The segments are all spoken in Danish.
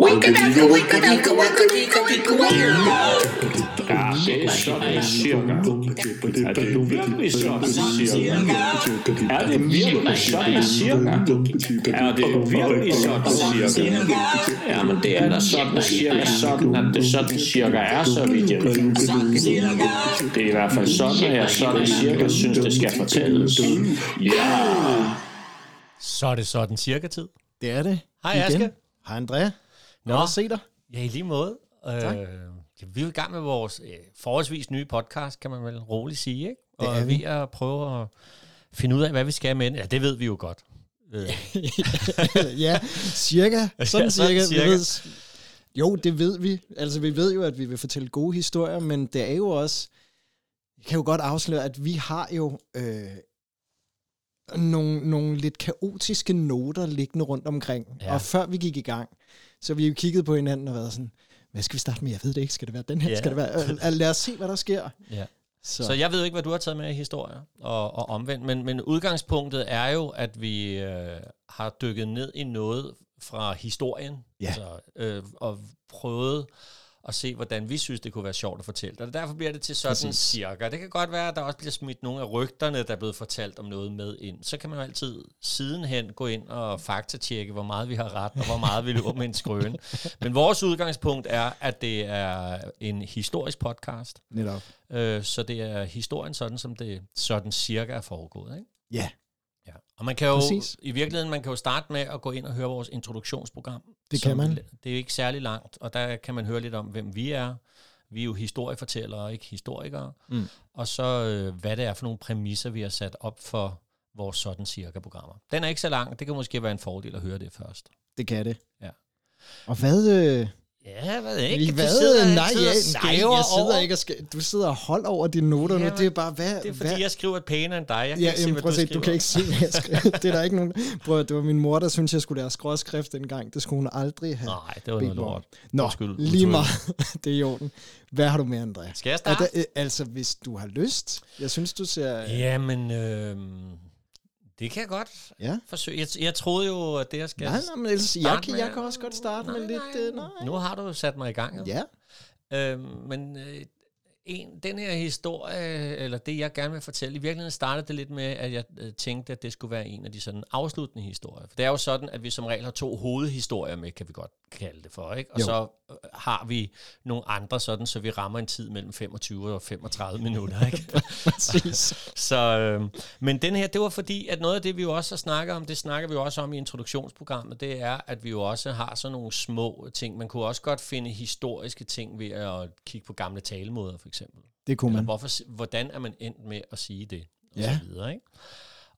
Ja, det er sådan cirka. Er det virkelig sådan cirka? Er det virkelig sådan cirka? Er det virkelig sådan cirka? Ja, men det er da sådan cirka sådan, at det sådan cirka er, så vidt jeg ved. Det er i hvert fald sådan, at jeg sådan cirka synes, det skal fortælles. Ja! Så er det sådan cirka tid. Det er det. Hej. Aske. Hej Andrea. Nå. At se dig. Ja, i lige måde. Tak. Øh, ja, vi er i gang med vores øh, forholdsvis nye podcast, kan man vel roligt sige. Ikke? Det Og er vi. er at prøve at finde ud af, hvad vi skal med. Ja, det ved vi jo godt. Øh, ja, cirka. Sådan sådan cirka. cirka. Vi ved, jo, det ved vi. Altså, vi ved jo, at vi vil fortælle gode historier, men det er jo også... Jeg kan jo godt afsløre, at vi har jo øh, nogle, nogle lidt kaotiske noter liggende rundt omkring. Ja. Ja. Og før vi gik i gang, så vi jo kigget på hinanden og været sådan, hvad skal vi starte med? Jeg ved det ikke. Skal det være den her? Ja. Skal det være... Lad os se, hvad der sker. ja. Så, Så jeg ved ikke, hvad du har taget med i historier og, og omvendt, men, men udgangspunktet er jo, at vi øh, har dykket ned i noget fra historien, Ja. altså, øh, og prøvet at se, hvordan vi synes, det kunne være sjovt at fortælle. Og derfor bliver det til sådan Præcis. Præcis. cirka. Det kan godt være, at der også bliver smidt nogle af rygterne, der er blevet fortalt om noget med ind. Så kan man jo altid sidenhen gå ind og faktatjekke, hvor meget vi har ret, og hvor meget vi løber med en skrøne. Men vores udgangspunkt er, at det er en historisk podcast. netop. Øh, så det er historien sådan, som det sådan cirka er foregået. Ikke? Ja. Ja. Og man kan jo, Præcis. i virkeligheden, man kan jo starte med at gå ind og høre vores introduktionsprogram. Det kan man. Det er jo ikke særlig langt, og der kan man høre lidt om, hvem vi er. Vi er jo historiefortællere, ikke historikere. Mm. Og så, øh, hvad det er for nogle præmisser, vi har sat op for vores sådan cirka-programmer. Den er ikke så lang, det kan måske være en fordel at høre det først. Det kan det. Ja. Og hvad... Øh, Ja, jeg ved ikke. I Du hvad? sidder nej, jeg, og nej, jeg sidder over. ikke og skal, Du sidder og holder over dine noter nu. Jamen, Det er bare, hvad... Det er fordi, hvad? jeg skriver pænere end dig. Jeg kan Ja, ikke se, jamen, hvad prøv at se, du kan ikke se, hvad jeg skriver. Det er der ikke nogen... Prøv det var min mor, der syntes, jeg skulle lære skråskrift dengang. Det skulle hun aldrig have. Nej, det var noget lort. Nå, Undskyld, lige meget. det er i orden. Hvad har du med, Andrea? Skal jeg Er starte? der, øh, altså, hvis du har lyst. Jeg synes, du ser... Jamen, øh, det kan jeg godt Ja. forsøge. Jeg, jeg troede jo, at det, jeg skal... Nej, nej, men ellers, jeg, kan, jeg kan også godt starte med lidt... Øh, nej. Nu har du sat mig i gang. jo. Ja, Øh, men øh, en, den her historie, eller det jeg gerne vil fortælle, i virkeligheden startede det lidt med, at jeg øh, tænkte, at det skulle være en af de sådan afsluttende historier. For det er jo sådan, at vi som regel har to hovedhistorier med, kan vi godt kalde det for. Ikke? Og Jo. så øh, har vi nogle andre sådan, så vi rammer en tid mellem 25 og 35 minutter. Ikke? præcis. Så, øh, men den her, det var fordi, at noget af det, vi jo også har snakket om, det snakker vi jo også om i introduktionsprogrammet, det er, at vi jo også har sådan nogle små ting. Man kunne også godt finde historiske ting ved at kigge på gamle talemåder, for eksempel. Det kunne Eller man. hvorfor, hvordan er man endt med at sige det? Og Ja. så videre, ikke?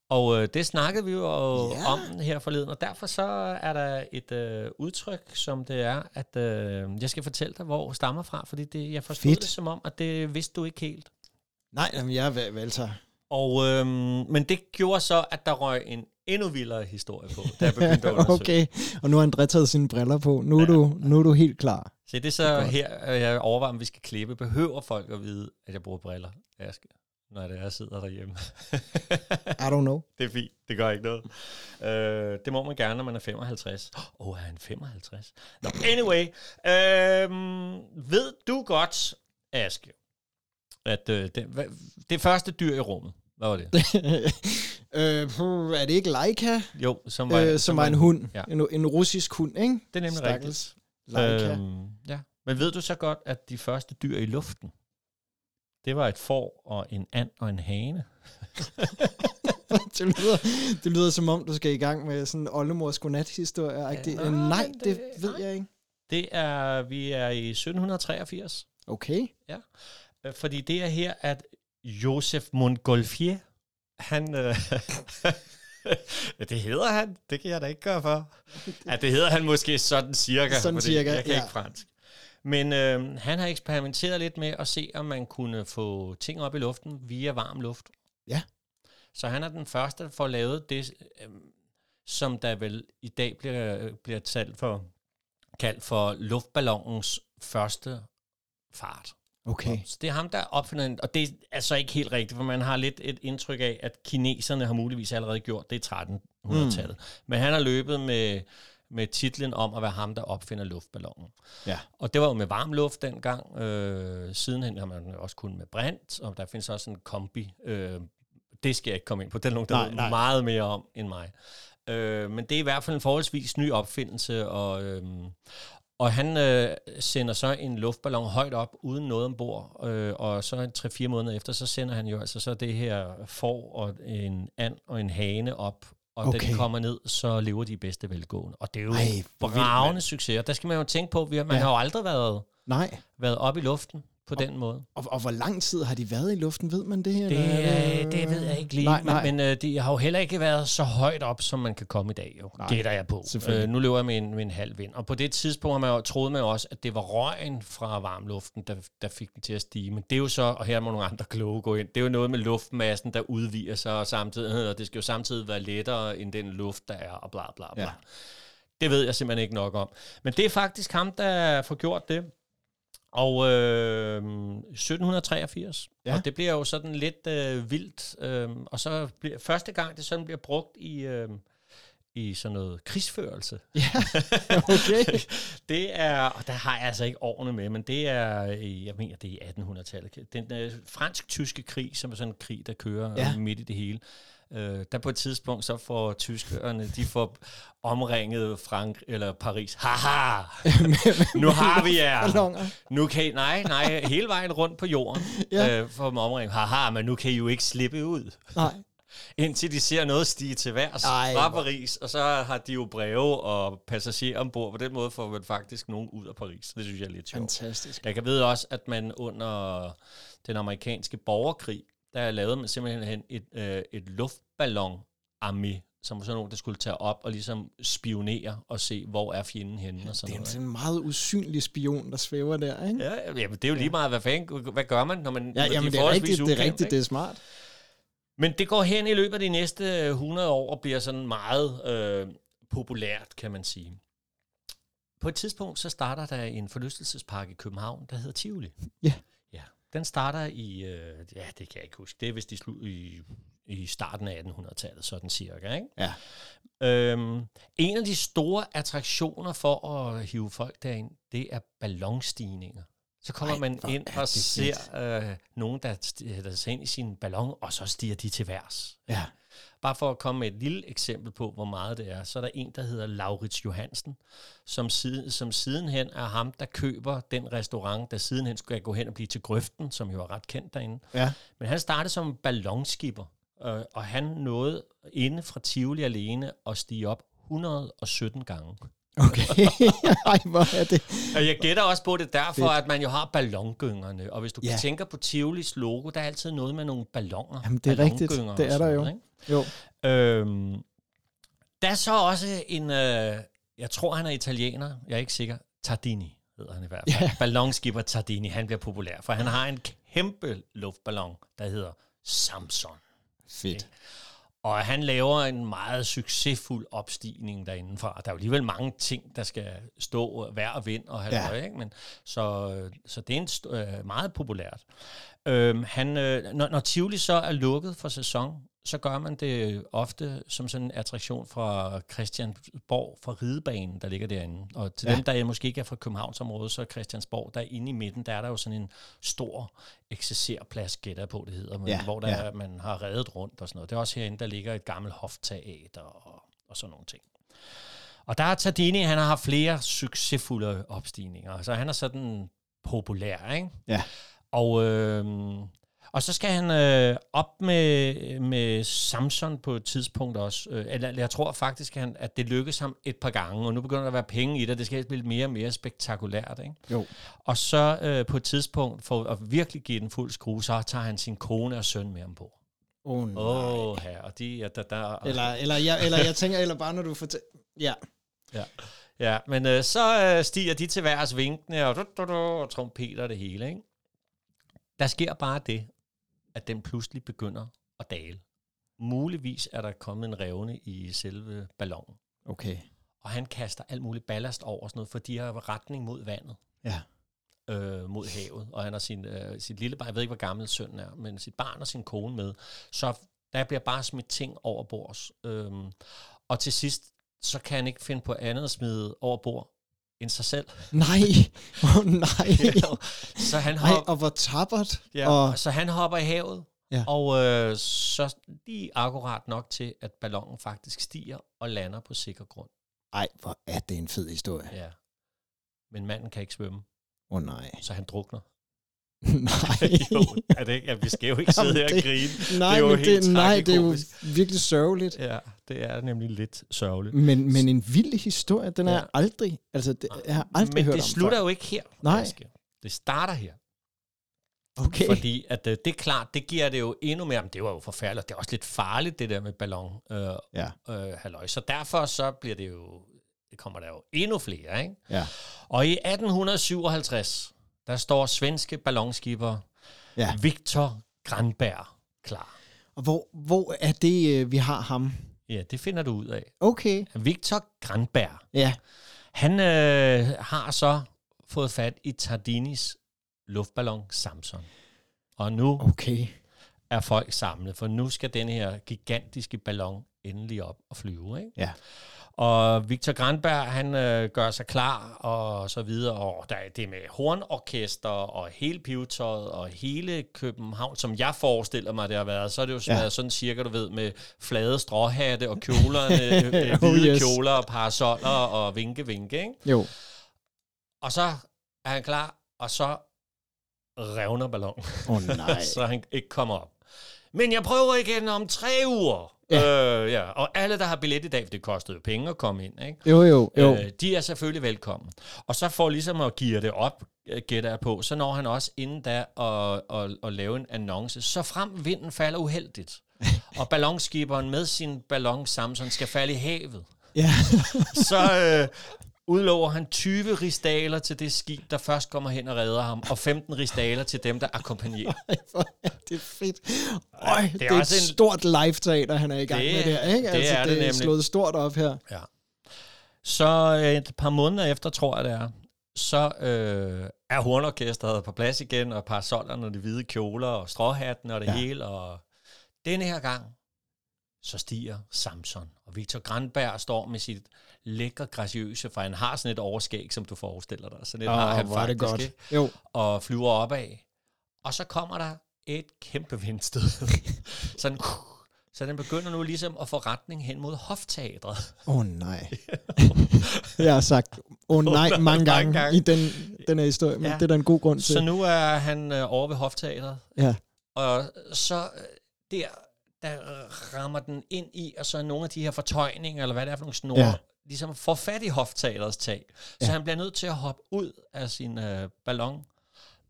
Og øh, det snakkede vi jo Ja. om her forleden, og derfor så er der et øh, udtryk, som det er, at øh, jeg skal fortælle dig, hvor stammer fra, fordi det, jeg forstod Fedt. det som om, at det vidste du ikke helt. Nej, jamen, jeg er valgtager. Og, øhm, men det gjorde så, at der røg en endnu vildere historie på, da jeg begyndte at undersøge. okay, og nu har André taget sine briller på. Nu er, du, nu er du helt klar. Så det er så her, øh, jeg overvejer, om vi skal klippe. Behøver folk at vide, at jeg bruger briller, skal, når det er, jeg sidder derhjemme? I don't know. det er fint, det gør ikke noget. Øh, det må man gerne, når man er 55. Åh, oh, er han 55? Nå, anyway. øhm, ved du godt, Aske, at øh, det, hvad, det første dyr i rummet, hvad var det? øh, er det ikke Leica, Jo, som var, øh, som var en hund? Ja. En, en russisk hund, ikke? Det er nemlig Stakkels rigtigt. Leica. Øhm, ja. Men ved du så godt, at de første dyr i luften, det var et får og en and og en hane? det, lyder, det lyder som om, du skal i gang med sådan en oldemors godnat-historie. Ja, Ja, nej, nej, det, det- ved nej. jeg ikke. Det er, vi er i 1783, Okay. øh, fordi det er her, at Joseph Montgolfier, han... Øh, Ja, det hedder han. Det kan jeg da ikke gøre for. Ja, det hedder han måske sådan cirka. Sådan fordi cirka, Jeg kan ja. ikke fransk. Men øh, han har eksperimenteret lidt med at se, om man kunne få ting op i luften via varm luft. Ja. Så han er den første, der får lavet det, øh, som der vel i dag bliver, bliver talt for, kaldt for luftballonens første fart. Okay. Så det er ham, der opfinder den, og det er altså ikke helt rigtigt, for man har lidt et indtryk af, at kineserne har muligvis allerede gjort det i 1300-tallet. Mm. Men han har løbet med, med titlen om at være ham, der opfinder luftballonen. Ja. Og det var jo med varm luft dengang. Øh, sidenhen har man også kun med brint, og der findes også en kombi. Øh, det skal jeg ikke komme ind på. Er nogen, der Nej, ved nej. meget mere om end mig. Øh, men det er i hvert fald en forholdsvis ny opfindelse, og, øh, og han øh, sender så en luftballon højt op, uden noget ombord, øh, og så en 3-4 måneder efter, så sender han jo altså så det her får og en and og en hane op, og okay. da de kommer ned, så lever de bedste velgående. Og det er jo Ej, vildt, bravende mand. succes, og der skal man jo tænke på, at man Ja. har jo aldrig været, Nej. været oppe i luften på den måde. Og, og hvor lang tid har de været i luften? Ved man det her? Det, eller er øh, det ved jeg ikke lige, Nej, nej, men, men øh, de har jo heller ikke været så højt op, som man kan komme i dag, jo. Nej, gætter jeg på. Øh, nu løber jeg med en, med en halv vind, og på det tidspunkt har man jo, troede man jo også, at det var røgen fra varmluften, der, der fik den til at stige. Men det er jo så, og her må nogle andre kloge gå ind, det er jo noget med luftmassen, der udvider sig, og, samtidig, og det skal jo samtidig være lettere end den luft, der er, og bla bla bla. Ja. Det ved jeg simpelthen ikke nok om. Men det er faktisk ham, der får gjort det. Og øh, 1783. Ja. Og det bliver jo sådan lidt øh, vildt. Øh, og så bliver første gang, det sådan bliver brugt i, øh, i sådan noget krigsførelse. Ja, okay. Det er, og der har jeg altså ikke årene med, men det er, jeg mener, det er i 1800-tallet. Den øh, fransk-tyske krig, som er sådan en krig, der kører Ja. ja. midt i det hele. Øh, der på et tidspunkt, så får tyskerne, de får omringet Frank eller Paris. Haha! nu har vi jer! Nu kan I, nej, nej, hele vejen rundt på jorden Ja. øh, for dem omringet. Haha, men nu kan I jo ikke slippe ud. Nej. Indtil de ser noget stige til værs Ej, fra Paris, og så har de jo breve og passagerer ombord. På den måde får man faktisk nogen ud af Paris. Det synes jeg er lidt sjovt. Fantastisk. Jeg kan vide også, at man under den amerikanske borgerkrig, der lavede man simpelthen et, øh, et luftballon-armé, som var sådan nogen, der skulle tage op og ligesom spionere og se, hvor er fjenden henne og sådan Det er en noget. en meget usynlig spion, der svæver der, ikke? Ja, jamen, det er jo lige meget, hvad fanden, hvad gør man, når man Ja, når de jamen det er rigtigt, det er ukendt, rigtigt, ikke? det er smart. Men det går hen i løbet af de næste øh, 100 år og bliver sådan meget øh, populært, kan man sige. På et tidspunkt, så starter der en forlystelsespark i København, der hedder Tivoli. Ja. Den starter i, øh, ja, det kan jeg ikke huske, det er vist i, slu- i, i starten af 1800-tallet, sådan cirka, ikke? Ja. Øhm, en af de store attraktioner for at hive folk derind, det er ballonstigninger. Så kommer Ej, man ind og ser øh, nogen, der stiger sig ind i sin ballon, og så stiger de til værs. Ja. Bare for at komme med et lille eksempel på, hvor meget det er, så er der en, der hedder Laurits Johansen, som, siden, som sidenhen er ham, der køber den restaurant, der sidenhen skulle gå hen og blive til Grøften, som jo er ret kendt derinde. Ja. Men han startede som ballonskipper, øh, og han nåede inde fra Tivoli alene at stige op 117 gange. Okay. Ej, hvor er det? Og jeg gætter også på det er derfor, Fedt. at man jo har ballongyngerne. Og hvis du Ja. tænker på Tivolis logo, der er altid noget med nogle balloner. Jamen, det er rigtigt. Det er der jo. noget? Jo. Øhm, der er så også en, øh, jeg tror han er italiener, jeg er ikke sikker, Tardini hedder han i hvert fald. Ja. Ballonskipper Tardini, han bliver populær, for han har en kæmpe luftballon, der hedder Samson. Fedt. Og han laver en meget succesfuld opstigning derindefra. Der er jo alligevel mange ting, der skal stå hver og vind og have Ja. ja. ikke? Men, så, så det er en st- øh, meget populært. Øhm, han, øh, når, når Tivoli så er lukket for sæson, så gør man det ofte som sådan en attraktion fra Christiansborg, fra ridebanen, der ligger derinde. Og til Ja. dem, der måske ikke er fra Københavnsområdet, så er Christiansborg, der inde i midten, der er der jo sådan en stor eksercerplads, gætter på, det hedder, men, Ja, hvor der ja. ja. er, man har reddet rundt og sådan noget. Det er også herinde, der ligger et gammelt hofteater og, og sådan nogle ting. Og der er Tardini, han har haft flere succesfulde opstigninger, så han er sådan populær, ikke? Ja. Og, øh, og så skal han øh, op med, med Samson på et tidspunkt også. Øh, eller jeg tror faktisk, at, han, at det lykkes ham et par gange, og nu begynder der at være penge i det, det skal blive mere og mere spektakulært. Ikke? Jo. Og så øh, på et tidspunkt, for at virkelig give den fuld skrue, så tager han sin kone og søn med ombord. Oh, nej. Åh, oh, her, og de er der, der Eller, eller, jeg, eller jeg tænker, eller bare når du fortæller... Ja. Ja, ja men øh, så øh, stiger de til værs vinkende og, du, du, du, og trompeter og det hele. Ikke? Der sker bare det, at den pludselig begynder at dale. Muligvis er der kommet en revne i selve ballonen, Okay. og han kaster alt muligt ballast over sådan noget, for de har retning mod vandet, Ja. øh, mod havet, og han har sin, øh, sit lille barn, jeg ved ikke, hvor gammel sønnen er, men sit barn og sin kone med, så der bliver bare smidt ting over bords. Øhm, og til sidst, så kan han ikke finde på andet at smide over bord end sig selv. Nej, oh, nej. så han Nej, hop, og hvor tappert. ja, Og, så han hopper i havet, Ja. og øh, så lige akkurat nok til, at ballonen faktisk stiger og lander på sikker grund. ej, hvor er det en fed historie. Ja. Men manden kan ikke svømme, Åh oh, nej. så han drukner. nej. jo, er det ikke? Ja, vi skal jo ikke sidde Jamen, her og det- grine. Nej, det er jo men helt det, nej, det er jo virkelig sørgeligt. Ja, det er nemlig lidt sørgeligt. Men, men en vild historie, den er Ja. jeg aldrig, altså det, jeg har aldrig Men hørt det om slutter før. jo ikke her. Nej. Aske. Det starter her. Okay. Fordi at, øh, det er klart, det giver det jo endnu mere, men det var jo forfærdeligt, det er også lidt farligt, det der med ballon, øh, Ja. øh, halløj. Så derfor så bliver det jo, det kommer der jo endnu flere, ikke? Ja. Og i 1857, der står svenske ballonskipper Ja. Victor Granberg klar. Og hvor, hvor er det, øh, vi har ham? Ja, det finder du ud af. Okay. Victor Granberg, Ja. han øh, har så fået fat i Tardinis luftballon Samson. Og nu Okay. er folk samlet, for nu skal den her gigantiske ballon endelig op og flyve. Ikke? Ja. Og Victor Granberg, han øh, gør sig klar og så videre, og der er det med hornorkester og hele pivetøjet og hele København, som jeg forestiller mig, det har været, så er det jo sådan, Ja. sådan cirka, du ved, med flade stråhatte og kjolerne, øh, Oh, hvide yes. kjoler og parasoller og vinke-vinke, ikke? Jo. Og så er han klar, og så revner ballonen Åh oh, nej. så han ikke kommer op. Men jeg prøver igen om tre uger. Ja. Øh, ja. Og alle, der har billet i dag, for det kostede jo penge at komme ind, ikke? Jo, jo, jo. Øh, de er selvfølgelig velkommen. Og så får ligesom at give det op, øh, gætter jeg på, så når han også inden da at, at, at lave en annonce, så frem vinden falder uheldigt. og ballonskiberen med sin ballon Samson skal falde i havet. Ja. Så øh, udlover han 20 ristaler til det skib, der først kommer hen og redder ham, og 15 ristaler til dem, der akkompagnerer. Hvor er det fedt. Øj, det er, det er også et en- stort live-teater, han er i gang Det- med der, ikke? det altså, er det det er nemlig. slået stort op her. Ja. Så øh, et par måneder efter, tror jeg det er, så øh, er hornorkestret på plads igen, og parasollerne de hvide kjoler, og stråhatten og det ja. hele. Og denne her gang, så stiger Samson. Og Victor Grandberg står med sit lækre graciøse, for han har sådan et overskæg, som du forestiller dig. Sådan et Åh, har han er det faktisk, godt. ikke? Jo. og flyver opad. Og så kommer der et kæmpe vindstød. Sådan, så den begynder nu ligesom at få retning hen mod hofteatret. Åh oh, nej. jeg har sagt, åh oh, nej, mange gange, mange gange. i den, den her historie, men Ja. det er der en god grund til. Så nu er han øh, over ved hofteatret, Ja. og så øh, der, der rammer den ind i, og så er nogle af de her fortøjninger, eller hvad det er for nogle snore, Ja. ligesom får fat i hofteatrets tag. Så Ja. han bliver nødt til at hoppe ud af sin øh, ballon,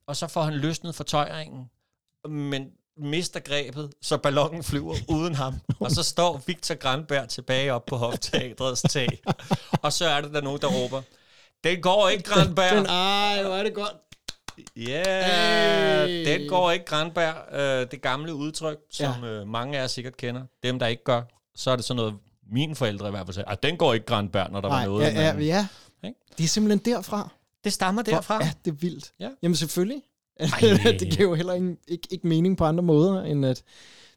og så får han løsnet fortøjringen, men mister grebet, så ballonen flyver uden ham. Og så står Victor Grandberg tilbage op på hofteatrets tag. Og så er det der nogen, der råber, den går ikke, Grandberg. Den, ej, hvor er det godt. Ja, yeah, Hey. den går ikke Grandberg. Øh, det gamle udtryk, som øh, mange af jer sikkert kender. Dem, der ikke gør, så er det sådan noget, mine forældre i hvert fald sagde, at den går ikke Grandberg, når der Nej, var noget. ja, ja, men- ja. Ikke? Det er simpelthen derfra. Det stammer derfra. Hvor er det vildt. Ja. Jamen selvfølgelig. Ej. det giver jo heller ikke, ikke, ikke mening på andre måder, end at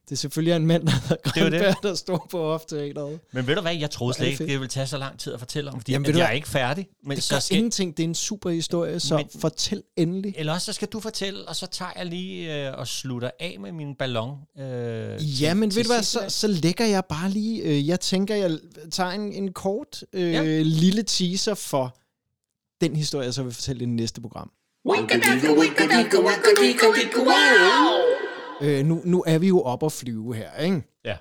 det selvfølgelig er en mand, der hedder er jo det. Grønberg, der står på hofteateret. Men ved du hvad, jeg troede slet det ikke, det ville tage så lang tid at fortælle om, fordi Jamen, jeg er ikke færdig. Men Det så gør skal, ingenting. Det er en super historie, så Men- fortæl endelig. eller også så skal du fortælle, og så tager jeg lige øh, og slutter af med min ballon. Øh, Ja, til- men til ved du hvad, så, så lægger jeg bare lige, øh, jeg tænker, jeg tager en, en kort øh, Ja. lille teaser for den historie, jeg så vil fortælle i det næste program. Winkadinka, winkadinka, wakadinka, dika, wow! Øh, nu, nu er vi jo oppe at flyve her, ikke? Ja.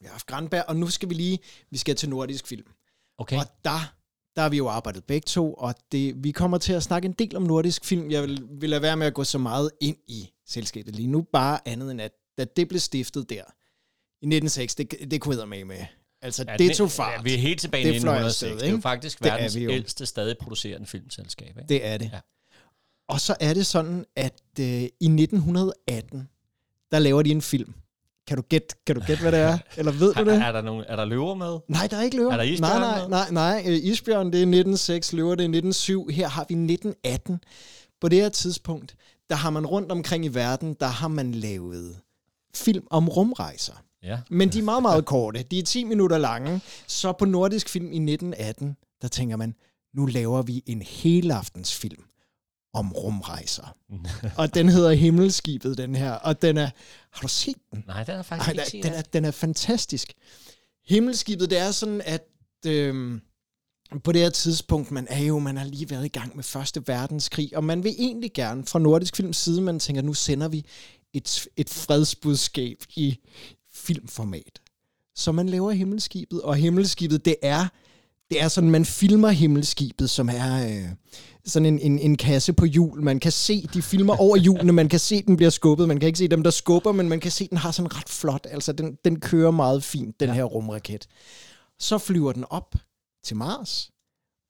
Vi har haft Grandberg, og nu skal vi lige, vi skal til nordisk film. Okay. Og der, der har vi jo arbejdet begge to, og det, vi kommer til at snakke en del om nordisk film. Jeg vil, vil lade være med at gå så meget ind i selskabet lige nu, bare andet end at, da det blev stiftet der i 1906, det, det kunne jeg med med. Altså, ja, det tog fart. Ja, vi er helt tilbage i Det fløj 1906. afsted, det er jo faktisk Det er verdens jo. ældste stadig producerende filmselskab. Ikke? Det er det. Ja. Og så er det sådan, at øh, i 1918, der laver de en film. Kan du gætte, kan du gætte hvad det er? Eller ved du Er, det? er, der nogen, er der løver med? Nej, der er ikke løver. Er der isbjørn Nej, nej, nej, nej. Øh, Isbjørn, det er 1906, løver det er 1907. Her har vi 1918. På det her tidspunkt, der har man rundt omkring i verden, der har man lavet film om rumrejser. Ja. Men de er meget, meget korte. De er 10 minutter lange. Så på Nordisk Film i 1918, der tænker man, nu laver vi en helaftensfilm om rumrejser. og den hedder Himmelskibet, den her. Og den er... Har du set den? Nej, den er faktisk Ej, ikke set. den, er, den er fantastisk. Himmelskibet, det er sådan, at øhm, på det her tidspunkt, man er jo, man har lige været i gang med Første Verdenskrig, og man vil egentlig gerne fra Nordisk Films side, man tænker, nu sender vi et, et fredsbudskab i filmformat. Så man laver Himmelskibet, og Himmelskibet, det er, det er sådan, man filmer Himmelskibet, som er øh, sådan en, en, en kasse på hjul. Man kan se, de filmer over hjulene, man kan se, den bliver skubbet, man kan ikke se dem, der skubber, men man kan se, den har sådan ret flot, altså den, den kører meget fint, den her rumraket. Så flyver den op til Mars,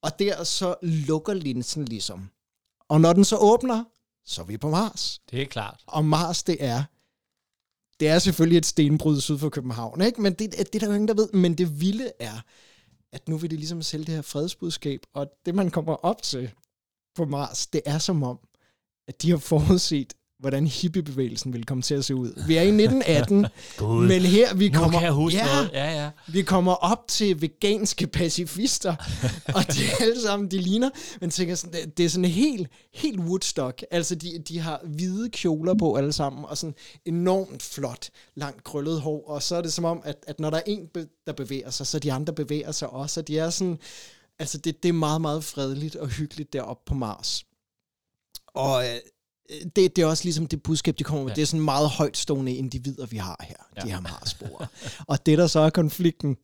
og der så lukker linsen ligesom. Og når den så åbner, så er vi på Mars. Det er klart. Og Mars, det er det er selvfølgelig et stenbrud syd for København, ikke? men det, det er der jo ingen, der ved. Men det vilde er, at nu vil det ligesom sælge det her fredsbudskab, og det, man kommer op til på Mars, det er som om, at de har forudset, hvordan hippiebevægelsen vil komme til at se ud. Vi er i 1918, God. men her vi kommer, jeg huske ja, noget. Ja, ja. vi kommer op til veganske pacifister, og de alle sammen, de ligner, men tænker sådan, det, er sådan helt, helt Woodstock. Altså, de, de har hvide kjoler på alle sammen, og sådan enormt flot, langt krøllet hår, og så er det som om, at, at når der er en, der bevæger sig, så de andre bevæger sig også, og de er sådan, altså det, det er meget, meget fredeligt og hyggeligt deroppe på Mars. Og øh, det, det er også ligesom det budskab, de kommer med. Ja. Det er sådan meget højtstående individer, vi har her, ja. de her Marsboere. og det, der så er konflikten,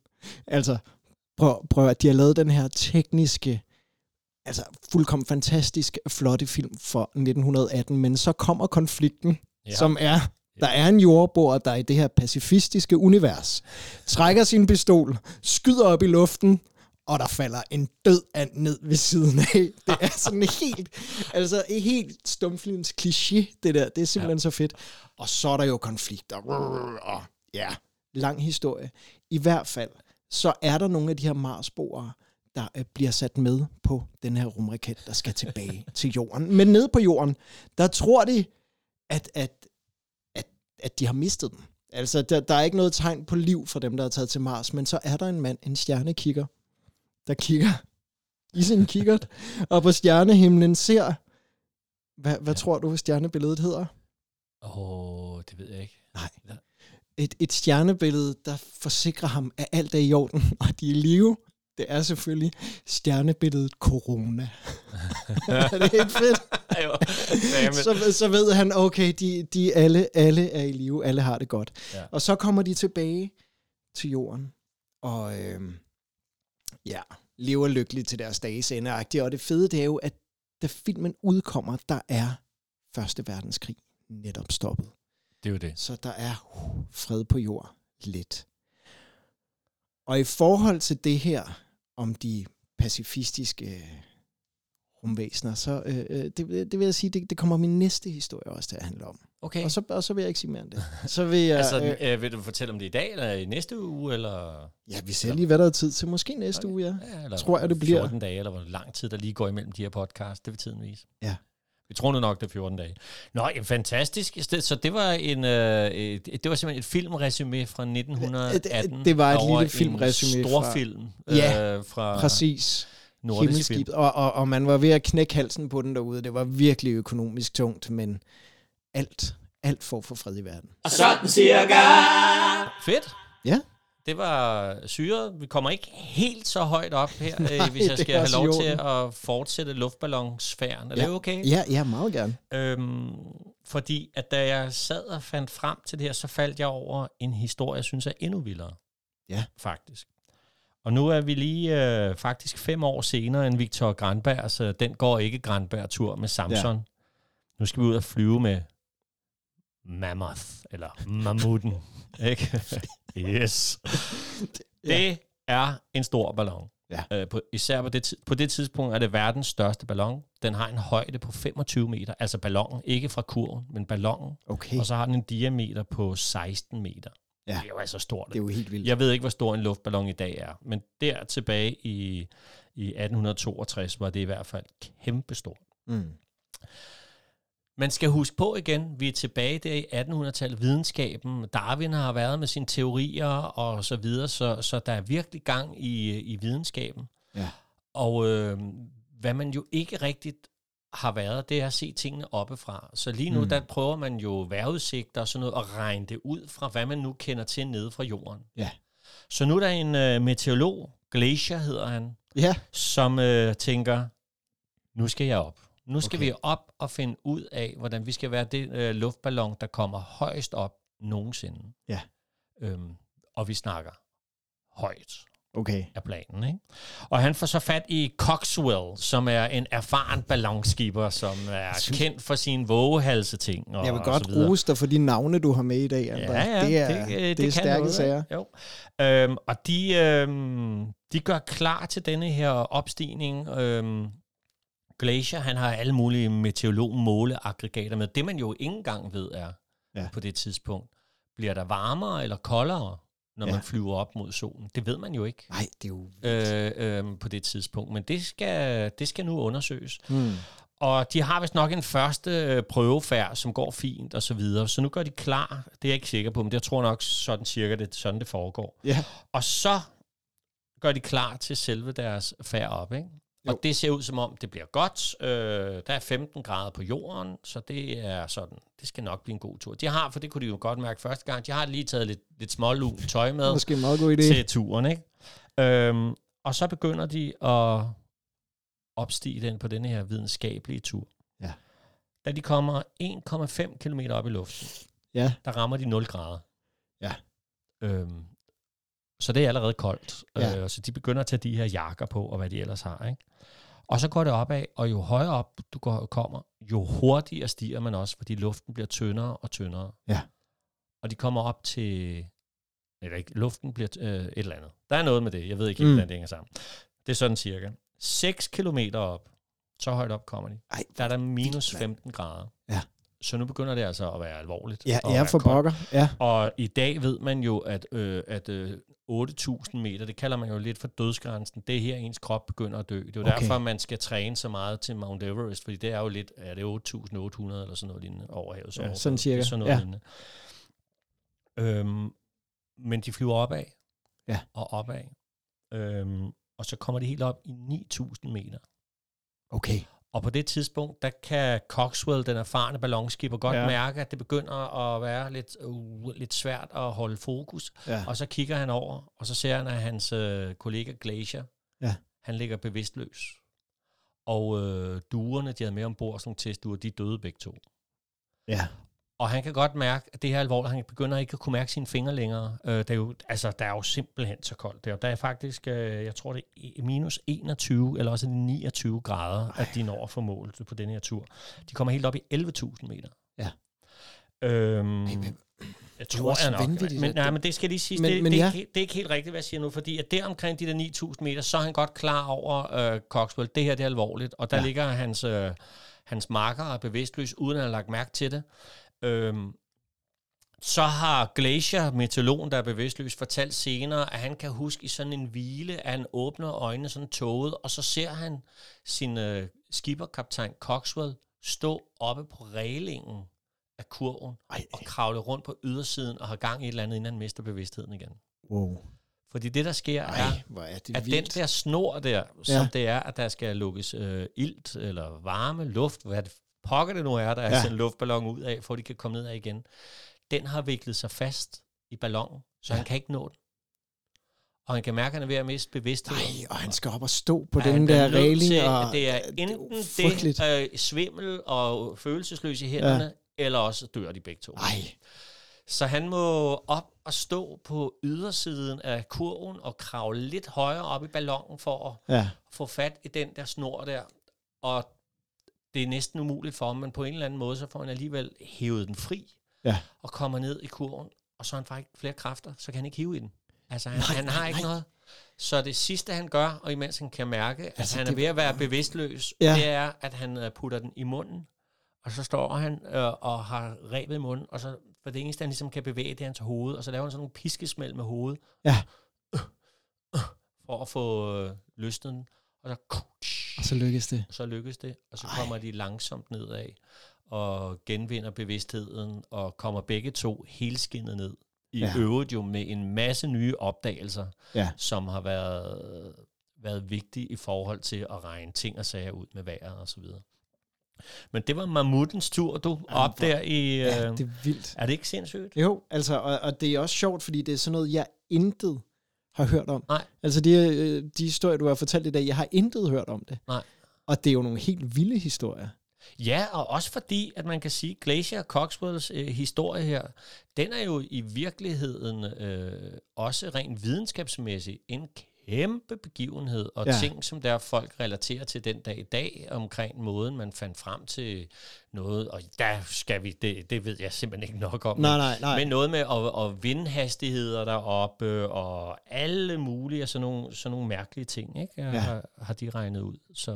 altså, prøv, prøv at de har lavet den her tekniske, altså fuldkommen fantastisk, flotte film for 1918, men så kommer konflikten, Ja. som er, der er en jordboer, der i det her pacifistiske univers, trækker sin pistol, skyder op i luften, og der falder en død and ned ved siden af. Det er sådan helt, altså et helt stumfilms kliché, det der. Det er simpelthen ja. så fedt. Og så er der jo konflikter. Og ja, lang historie. I hvert fald, så er der nogle af de her Marsboere, der øh, bliver sat med på den her rumraket, der skal tilbage til jorden. Men nede på jorden, der tror de, at, at, at, at de har mistet den. Altså, der, der er ikke noget tegn på liv for dem, der er taget til Mars, men så er der en mand, en stjernekikker, der kigger i sin kikkert, og på stjernehimlen ser, hvad, hvad ja. tror du, stjernebilledet hedder? Åh, oh, det ved jeg ikke. Nej. Et, et stjernebillede, der forsikrer ham, at alt er i orden, og de er i live. Det er selvfølgelig stjernebilledet corona. er det ikke fedt? Jo. Så, så ved han, okay, de, de alle, alle er i live, alle har det godt. Ja. Og så kommer de tilbage til jorden, og øhm, ja, lever lykkeligt til deres dages ende. Og det fede, det er jo, at da filmen udkommer, der er Første Verdenskrig netop stoppet. Det er jo det. Så der er uh, fred på jord lidt. Og i forhold til det her, om de pacifistiske øh, rumvæsener, så øh, øh, det, det vil jeg sige, det, det kommer min næste historie også til at handle om. Okay. Og så, og så vil jeg ikke sige mere end det. Så vil jeg, altså, øh, øh, vil du fortælle om det i dag, eller i næste uge, eller... ja, vi ser lige, hvad der er tid til. Måske næste Okay. uge, ja. Ja, eller Tror jeg, det bliver. 14 dage, eller hvor lang tid der lige går imellem de her podcast. Det vil tiden vise. Ja. Vi tror nu nok, det er 14 dage. Nå, jamen, fantastisk. Så- det var, en, øh, et, det var simpelthen et filmresumé fra 1918. Det- var et lille filmresumé en fra- storfilm Ja, øh, fra Præcis. nordisk film. Og, og, og man var ved at knække halsen på den derude. Det var virkelig økonomisk tungt, men alt, alt for for fred i verden. Og sådan cirka. Fedt. Ja. Det var syret. Vi kommer ikke helt så højt op her, Nej, øh, hvis jeg skal have lov i til at fortsætte luftballonsfæren. Er Ja. det okay? Ja, ja, meget gerne. Øhm, fordi at da jeg sad og fandt frem til det her, så faldt jeg over en historie, jeg synes er endnu vildere. Ja. Faktisk. Og nu er vi lige øh, faktisk fem år senere end Victor Granberg, så den går ikke Granberg-tur med Samson. Ja. Nu skal vi ud og flyve med Mammoth, eller Mammuten. ikke? yes. Det er en stor ballon. Ja. Øh, på, især på det, på det tidspunkt er det verdens største ballon. Den har en højde på 25 meter, altså ballonen, ikke fra kurven, men ballonen. Okay, Og så har den en diameter på 16 meter. Ja. Det er jo altså stort. det er jo helt vildt. Jeg ved ikke, hvor stor en luftballon i dag er, men der tilbage i, i 1862 var det i hvert fald kæmpestort. Mm. Man skal huske på igen, vi er tilbage der i 1800-tallet, videnskaben, Darwin har været med sine teorier og så videre, så, så der er virkelig gang i, i videnskaben. Ja. Og øh, hvad man jo ikke rigtigt har været, det er at se tingene oppefra. Så lige nu, mm. der prøver man jo vejrudsigter og sådan noget, at regne det ud fra, hvad man nu kender til nede fra jorden. Ja. Så nu er der en øh, meteorolog, Glacier hedder han, Ja, som øh, tænker, nu skal jeg op. Nu skal Okay. vi op og finde ud af, hvordan vi skal være det øh, luftballon, der kommer højst op nogensinde. Ja. Øhm, og vi snakker højt okay. af planen. Ikke? Og han får så fat i Coxwell, som er en erfaren ballonskipper, som er kendt for sine vågehalse-ting. Og, Jeg vil godt rose dig for de navne, du har med i dag, Ja, André. ja, det er, det, øh, det, det er stærke noget, sager. Jo. Øhm, og de, øhm, de gør klar til denne her opstigning. Øhm, Glacier, han har alle mulige meteorolog-måleaggregater med. Det man jo ikke engang ved er Ja. på det tidspunkt, bliver der varmere eller koldere, når Ja. man flyver op mod solen? Det ved man jo ikke Nej, det er jo... øh, øh, på det tidspunkt. Men det skal, det skal nu undersøges. Hmm. Og de har vist nok en første øh, prøvefærd, som går fint og så videre. Så nu gør de klar. Det er jeg ikke sikker på, men det jeg tror nok sådan cirka, det sådan, det foregår. Ja, Og så gør de klar til selve deres færd op, ikke? Og Jo. det ser ud som om, det bliver godt. Øh, der er 15 grader på jorden, så det er sådan, det skal nok blive en god tur. De har, for det kunne de jo godt mærke første gang, de har lige taget lidt, lidt smålun tøj med måske en meget god idé. til turen, ikke? Øhm, og så begynder de at opstige den på denne her videnskabelige tur. Ja. Da de kommer 1,5 km op i luften, Ja, der rammer de 0 grader. Ja. Øhm, så det er allerede koldt. Ja. Øh, så de begynder at tage de her jakker på, og hvad de ellers har. Ikke? Og så går det opad, og jo højere op du går, kommer, jo hurtigere stiger man også, fordi luften bliver tyndere og tyndere. Ja. Og de kommer op til... Eller ikke, luften bliver øh, et eller andet. Der er noget med det. Jeg ved ikke helt, Mm. hvordan det hænger sammen. Det er sådan cirka. 6 kilometer op, så højt op kommer de. Ej, Der er der minus mand. 15 grader. Ja. Så nu begynder det altså at være alvorligt. ja, ja for pokker. Ja, Og i dag ved man jo, at, øh, at øh, 8.000 meter, det kalder man jo lidt for dødsgrænsen, det er her, ens krop begynder at dø. Det er jo Okay. derfor, man skal træne så meget til Mount Everest, fordi det er jo lidt, er det 8.800 eller sådan noget lignende over havets Ja, overflade. sådan cirka, sådan noget ja. lignende. Øhm, men de flyver opad Ja. og opad. Øhm, og så kommer de helt op i 9.000 meter. okay. Og på det tidspunkt, der kan Coxwell, den erfarne ballonskipper, godt Ja. mærke, at det begynder at være lidt, uh, lidt svært at holde fokus. Ja. Og så kigger han over, og så ser han, at hans øh, kollega Glacier, Ja. han ligger bevidstløs. Og øh, duerne, de havde med ombord, sådan nogle testduer, de døde begge to. Ja, Og han kan godt mærke, at det her er alvorligt. Han begynder ikke at kunne mærke sine fingre længere. Øh, det er jo, altså, der er jo simpelthen så koldt der. Der er faktisk, øh, jeg tror det er minus 21, eller også er det 29 grader, Ej. at de når at få målet på den her tur. De kommer helt op i 11.000 meter. Ja. Øhm, Ej, men- jeg tror jeg nok. Men, nej, det- men det skal lige sige, Men- det, men det, ja. er ikke, det er ikke helt rigtigt, hvad jeg siger nu, fordi at der omkring de der 9.000 meter, så er han godt klar over øh, Coxwell, det her det er alvorligt, og der Ja. ligger hans, øh, hans marker og er bevidstløs, uden at har lagt mærke til det. Øhm, så har Glacier, meteorologen, der er bevidstløs, fortalt senere, at han kan huske i sådan en hvile, at han åbner øjnene sådan tåget, og så ser han sin øh, skipperkaptajn Coxwell stå oppe på reglingen af kurven Ej, og kravle rundt på ydersiden og har gang i et eller andet, inden han mister bevidstheden igen. wow. Fordi det, der sker, Ej, er, er det at den vildt. der snor der, som ja. det er, at der skal lukkes øh, ilt eller varme, luft, hvad det pokker det nu er, der er Ja. sendt luftballon ud af, for at de kan komme ned af igen. Den har viklet sig fast i ballonen, så Ja. han kan ikke nå den. Og han kan mærke, at han er ved at miste bevidstheden. Nej, og han skal op og stå på Ja, den der regling. til, og, det er enten frygteligt. det øh, svimmel og følelsesløs i hænderne, ja. eller også dør de begge to. Ej, Så han må op og stå på ydersiden af kurven og kravle lidt højere op i ballonen for at ja. få fat i den der snor der. Og det er næsten umuligt for ham, men på en eller anden måde, så får han alligevel hævet den fri Ja. og kommer ned i kurven, og så har han faktisk flere kræfter, så kan han ikke hive i den. Altså, han, Nej, han har nej, ikke nej. noget. Så det sidste, han gør, og imens han kan mærke, at Altså, altså, han er det- ved at være bevidstløs, Ja. det er, at han øh, putter den i munden, og så står han øh, og har rebet i munden, og så for det eneste, han ligesom kan bevæge, det er hans hoved, og så laver han sådan nogle piskesmæld med hovedet, Ja. for at få øh, løsnet den, og så, Og så lykkes det. så lykkes det, og så Ej. kommer de langsomt nedad. og genvinder bevidstheden, og kommer begge to helskinnet ned. I Ja. øvrigt jo med en masse nye opdagelser, Ja. som har været, været vigtige i forhold til at regne ting og sager ud med vejret og så videre. Men det var mammutens tur, du, op der i... Ja, øh, det er vildt. er det ikke sindssygt? Jo, altså, og, og det er også sjovt, fordi det er sådan noget, jeg intet har hørt om. Nej. Altså, de, øh, de historier, du har fortalt i dag, jeg har intet hørt om det. Nej. Og det er jo nogle helt vilde historier. Ja, og også fordi, at man kan sige, at Glacier Coxwells øh, historie her, den er jo i virkeligheden øh, også rent videnskabsmæssigt en kæmpe begivenhed, og Ja. ting, som der folk relaterer til den dag i dag, omkring måden, man fandt frem til noget, og der skal vi, det, det ved jeg simpelthen ikke nok om. Nej, men- nej, nej. Men noget med at, at vindhastigheder deroppe, og alle mulige sådan nogle, sådan nogle mærkelige ting, ikke? Ja. Har, har de regnet ud. Så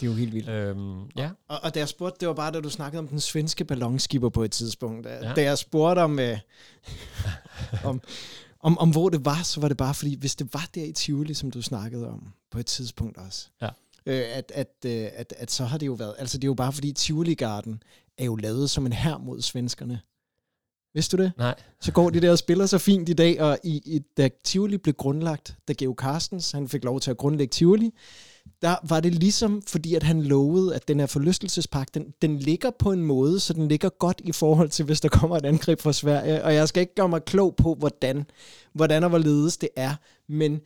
Det er jo helt vildt. øhm, ja. Og, og da jeg spurgte, det var bare, da du snakkede om den svenske ballonskipper på et tidspunkt. Da. Ja. da jeg spurgte om, øh, om, om, om, hvor det var, så var det bare fordi, hvis det var der i Tivoli, som du snakkede om på et tidspunkt også, Ja. øh, at, at, øh, at, at så har det jo været, altså det er jo bare fordi Tivoli Garden er jo lavet som en her mod svenskerne. Vidste du det? Nej. Så går de der og spiller så fint i dag, og i, i, da Tivoli blev grundlagt, da Geo Carstens, han fik lov til at grundlægge Tivoli, der var det ligesom, fordi at han lovede, at den her forlystelsespark, den, den ligger på en måde, så den ligger godt i forhold til, hvis der kommer et angreb fra Sverige. Og jeg skal ikke gøre mig klog på, hvordan, hvordan og hvorledes det er, men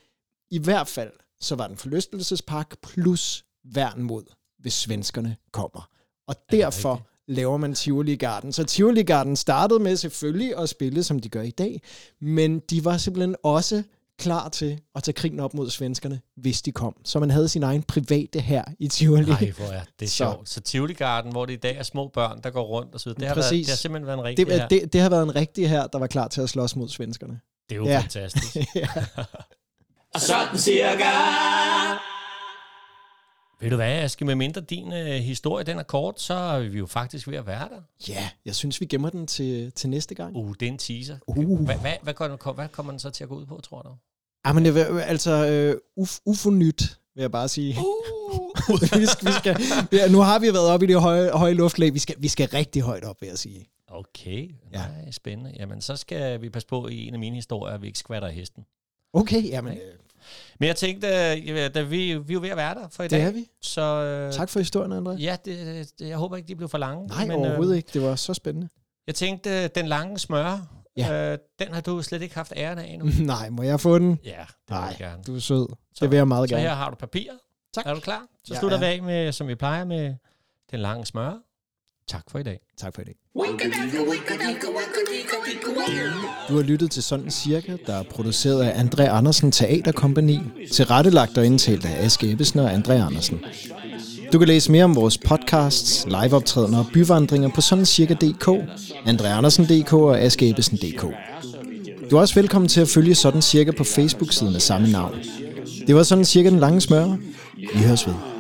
i hvert fald, så var den forlystelsespark plus værn mod, hvis svenskerne kommer. Og derfor rigtigt? laver man Tivoli Garden. Så Tivoli Garden startede med selvfølgelig at spille, som de gør i dag, men de var simpelthen også klar til at tage krigen op mod svenskerne, hvis de kom. Så man havde sin egen private her i Tivoli. Nej, hvor er det Så- sjovt. Så Tivoli Garden, hvor det i dag er små børn, der går rundt og så videre, det har, været, Præcis. det har simpelthen været en rigtig Det, her. Det, det, har været en rigtig her, der var klar til at slås mod svenskerne. det er jo ja. ja. fantastisk. ja. Og sådan cirka. Ved du hvad, Aske, med mindre din øh, historie den er kort, så er vi jo faktisk ved at være der. ja, jeg synes, vi gemmer den til, til næste gang. Uh, det er en teaser. Uh. Hvad, hvad, hvad, hvad kommer den så til at gå ud på, tror du? Ah, men det, vil- altså, øh, uf, ufo nyt, vil jeg bare sige. Uh. vi skal, vi skal, ja, nu har vi været oppe i det høje, høje luftlag. Vi skal, vi skal rigtig højt op, vil jeg sige. Okay, Ja. nej, spændende. Jamen, så skal vi passe på i en af mine historier, at vi ikke skvatter hesten. Okay, jamen, øh, Men jeg tænkte, øh, da vi, vi er jo ved at være der for i det dag. er vi. Så øh, Tak for historien, André. Ja, det, det, jeg håber ikke, de blev for lange. Nej, men, overhovedet øh, ikke. Det var så spændende. Jeg tænkte, den lange smør, Ja. ja. øh, den har du slet ikke haft æren af endnu. Nej, må jeg få den? ja, det vil Nej, jeg gerne. du er sød. Så- Det vil jeg meget Så gerne. her har du papir. Tak. Er du klar? Så Jeg slutter er. vi af med, som vi plejer med den lange smør. Tak for i dag. Tak for i dag. Du har lyttet til Sådan Cirka, der er produceret af André Andersen Teaterkompagni, tilrettelagt og indtalt af Aske Ebbesen og André Andersen. Du kan læse mere om vores podcasts, liveoptrædener og byvandringer på sådancirka.dk, andreandersen.dk og askeebbesen.dk. Du er også velkommen til at følge Sådan Cirka på Facebook-siden af samme navn. Det var Sådan Cirka den lange smør. Vi høres ved.